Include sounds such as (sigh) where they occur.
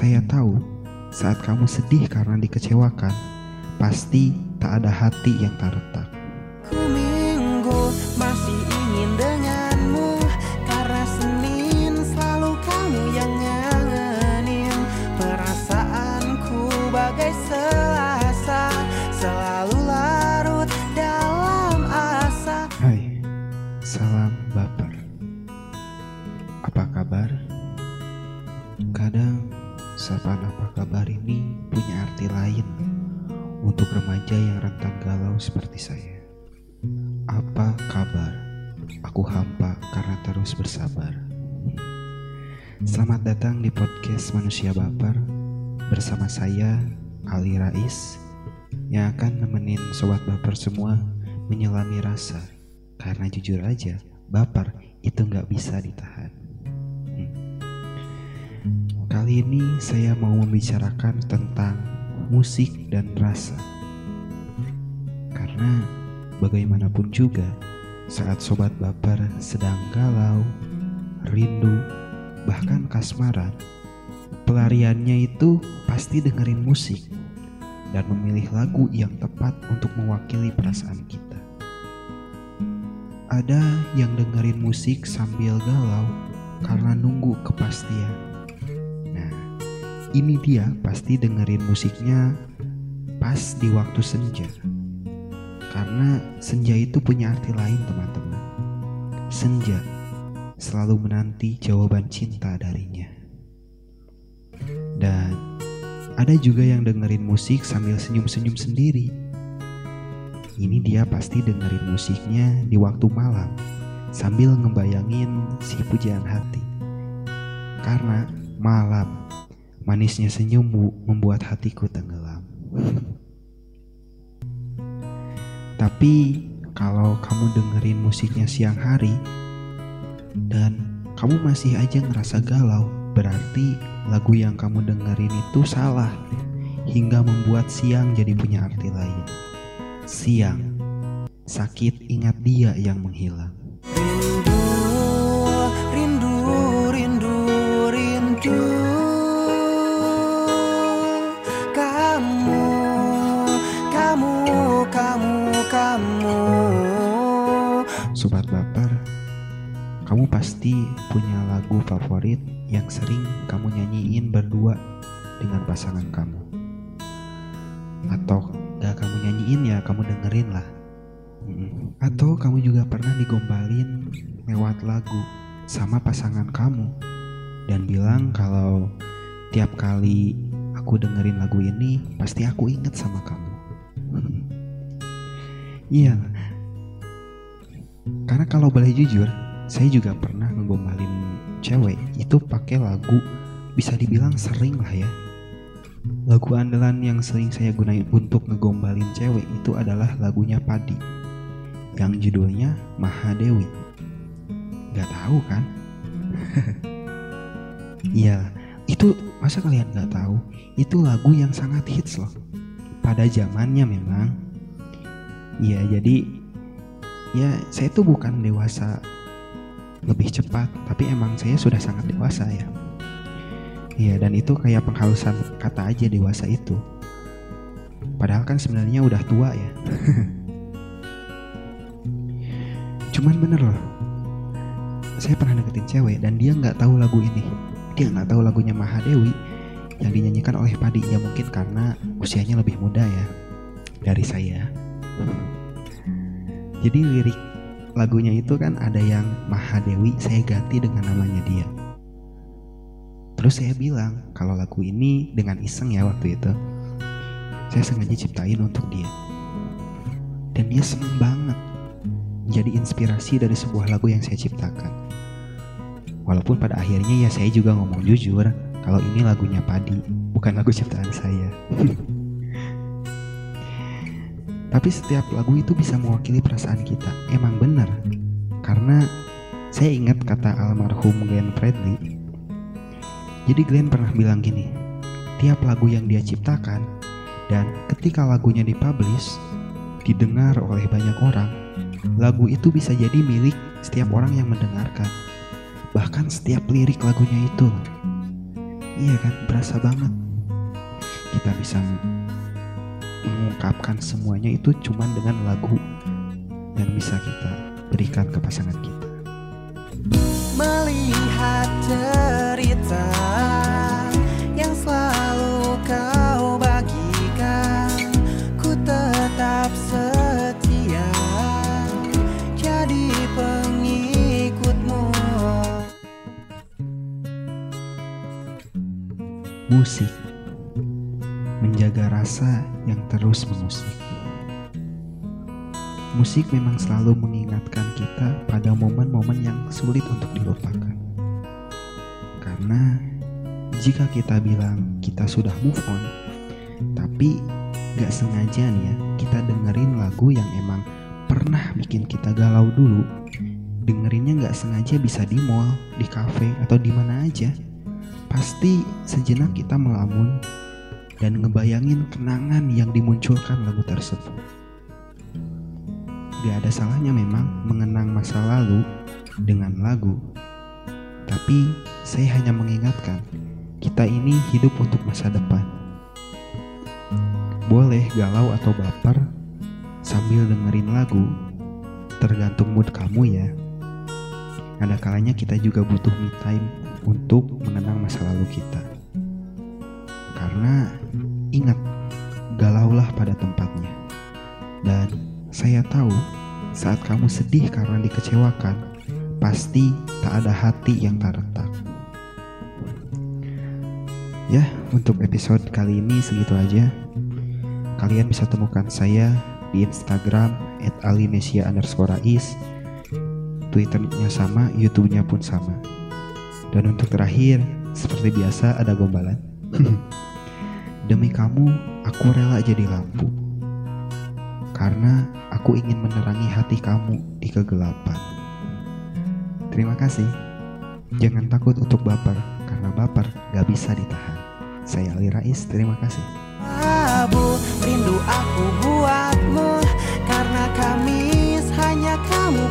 Saya tahu saat kamu sedih karena dikecewakan, pasti tak ada hati yang tak retak. Ku minggu masih ingin remaja yang rentan galau seperti saya. Apa kabar? Aku hampa karena terus bersabar. Selamat datang di podcast Manusia Baper bersama saya Ali Rais yang akan nemenin sobat baper semua menyelami rasa karena jujur aja baper itu nggak bisa ditahan. Hmm. Kali ini saya mau membicarakan tentang musik dan rasa. Karena bagaimanapun juga saat sobat baper sedang galau, rindu, bahkan kasmaran, pelariannya itu pasti dengerin musik dan memilih lagu yang tepat untuk mewakili perasaan kita. Ada yang dengerin musik sambil galau karena nunggu kepastian. Nah, ini dia pasti dengerin musiknya pas di waktu senja. Karena senja itu punya arti lain teman-teman. Senja selalu menanti jawaban cinta darinya. Dan ada juga yang dengerin musik sambil senyum-senyum sendiri. Ini dia pasti dengerin musiknya di waktu malam sambil ngebayangin si pujaan hati. Karena malam manisnya senyummu membuat hatiku tenggelam. (laughs) Tapi kalau kamu dengerin musiknya siang hari dan kamu masih aja ngerasa galau, berarti lagu yang kamu dengerin itu salah hingga membuat siang jadi punya arti lain. Siang, sakit ingat dia yang menghilang. Pasti punya lagu favorit yang sering kamu nyanyiin berdua dengan pasangan kamu. Atau gak kamu nyanyiin ya kamu dengerin lah. Atau kamu juga pernah digombalin lewat lagu sama pasangan kamu dan bilang kalau tiap kali aku dengerin lagu ini pasti aku inget sama kamu. Iya, karena kalau boleh jujur, saya juga pernah ngegombalin cewek itu pakai lagu bisa dibilang sering lah ya. Lagu andalan yang sering saya gunain untuk ngegombalin cewek itu adalah lagunya Padi yang judulnya Mahadewi. Gak tahu kan? (laughs) Iya, itu masa kalian gak tahu? Itu lagu yang sangat hits loh. Pada zamannya memang. Iya, jadi ya saya tuh bukan dewasa lebih cepat tapi emang saya sudah sangat dewasa ya. Iya dan itu kayak penghalusan kata aja dewasa itu. Padahal kan sebenarnya udah tua ya. (laughs) Cuman bener loh. Saya pernah deketin cewek dan dia nggak tahu lagu ini. Dia nggak tahu lagunya Mahadewi yang dinyanyikan oleh Padi ya mungkin karena usianya lebih muda ya dari saya. Jadi lirik lagunya itu kan ada yang Mahadewi saya ganti dengan namanya dia. Terus saya bilang kalau lagu ini dengan iseng ya waktu itu. Saya sengaja ciptain untuk dia. Dan dia seneng banget. Jadi inspirasi dari sebuah lagu yang saya ciptakan. Walaupun pada akhirnya ya saya juga ngomong jujur kalau ini lagunya Padi, bukan lagu ciptaan saya. (laughs) Tapi setiap lagu itu bisa mewakili perasaan kita. Emang benar. Karena saya ingat kata almarhum Glenn Fredly. Jadi Glenn pernah bilang gini, tiap lagu yang dia ciptakan dan ketika lagunya dipublish, didengar oleh banyak orang, lagu itu bisa jadi milik setiap orang yang mendengarkan. Bahkan setiap lirik lagunya itu. iya kan berasa banget kita bisa mengungkapkan semuanya itu cuman dengan lagu yang bisa kita berikan ke pasangan kita. Melihat cerita yang selalu kau bagikan Ku tetap setia jadi pengikutmu. Musik menjaga rasa yang terus mengusik. Musik memang selalu mengingatkan kita pada momen-momen yang sulit untuk dilupakan. Karena jika kita bilang kita sudah move on tapi gak sengaja nih ya kita dengerin lagu yang emang pernah bikin kita galau dulu dengerinnya gak sengaja bisa di mall, di cafe, atau di mana aja pasti sejenak kita melamun dan ngebayangin kenangan yang dimunculkan lagu tersebut. Gak ada salahnya memang mengenang masa lalu dengan lagu, tapi saya hanya mengingatkan kita ini hidup untuk masa depan. Boleh galau atau baper sambil dengerin lagu, tergantung mood kamu ya. Ada kalanya kita juga butuh me time untuk mengenang masa lalu kita. Karena ingat, galaulah pada tempatnya. Dan saya tahu saat kamu sedih karena dikecewakan, pasti tak ada hati yang tak retak. Ya, untuk episode kali ini segitu aja. Kalian bisa temukan saya di Instagram @alinesia underscore ais Twitternya sama, YouTube-nya pun sama. Dan untuk terakhir, seperti biasa ada gombalan. (clears throat) Demi kamu, aku rela jadi lampu. Karena aku ingin menerangi hati kamu di kegelapan. Terima kasih. Jangan takut untuk baper, karena baper gak bisa ditahan. Saya Ali Rais, terima kasih. Abu, rindu aku buatmu Karena Kamis hanya kamu